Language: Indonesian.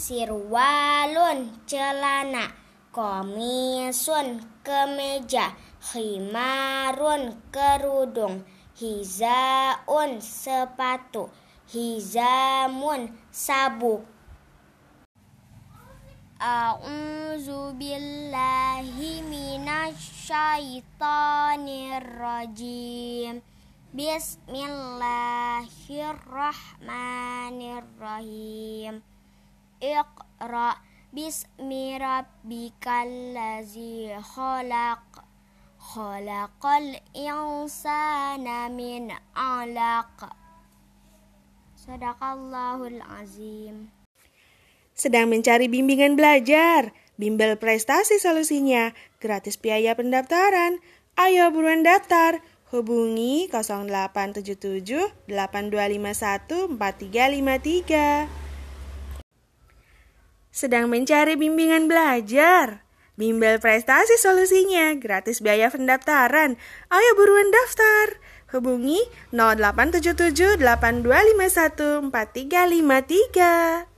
sirwalun celana, komisun kemeja, khimarun kerudung, hizaun sepatu, hizamun sabuk. A'udzu billahi minasyaitonir rajim. Bismillahirrahmanirrahim. Iqra bismi rabbikal ladzi khalaq. Khalaqal insana min 'alaq. Sadaqallahul azim. Sedang mencari bimbingan belajar? Bimbel prestasi solusinya, gratis biaya pendaftaran. Ayo buruan daftar. Hubungi 0877 8251 4353. Sedang mencari bimbingan belajar? Bimbel prestasi solusinya, gratis biaya pendaftaran. Ayo buruan daftar. Hubungi 0877 8251 4353.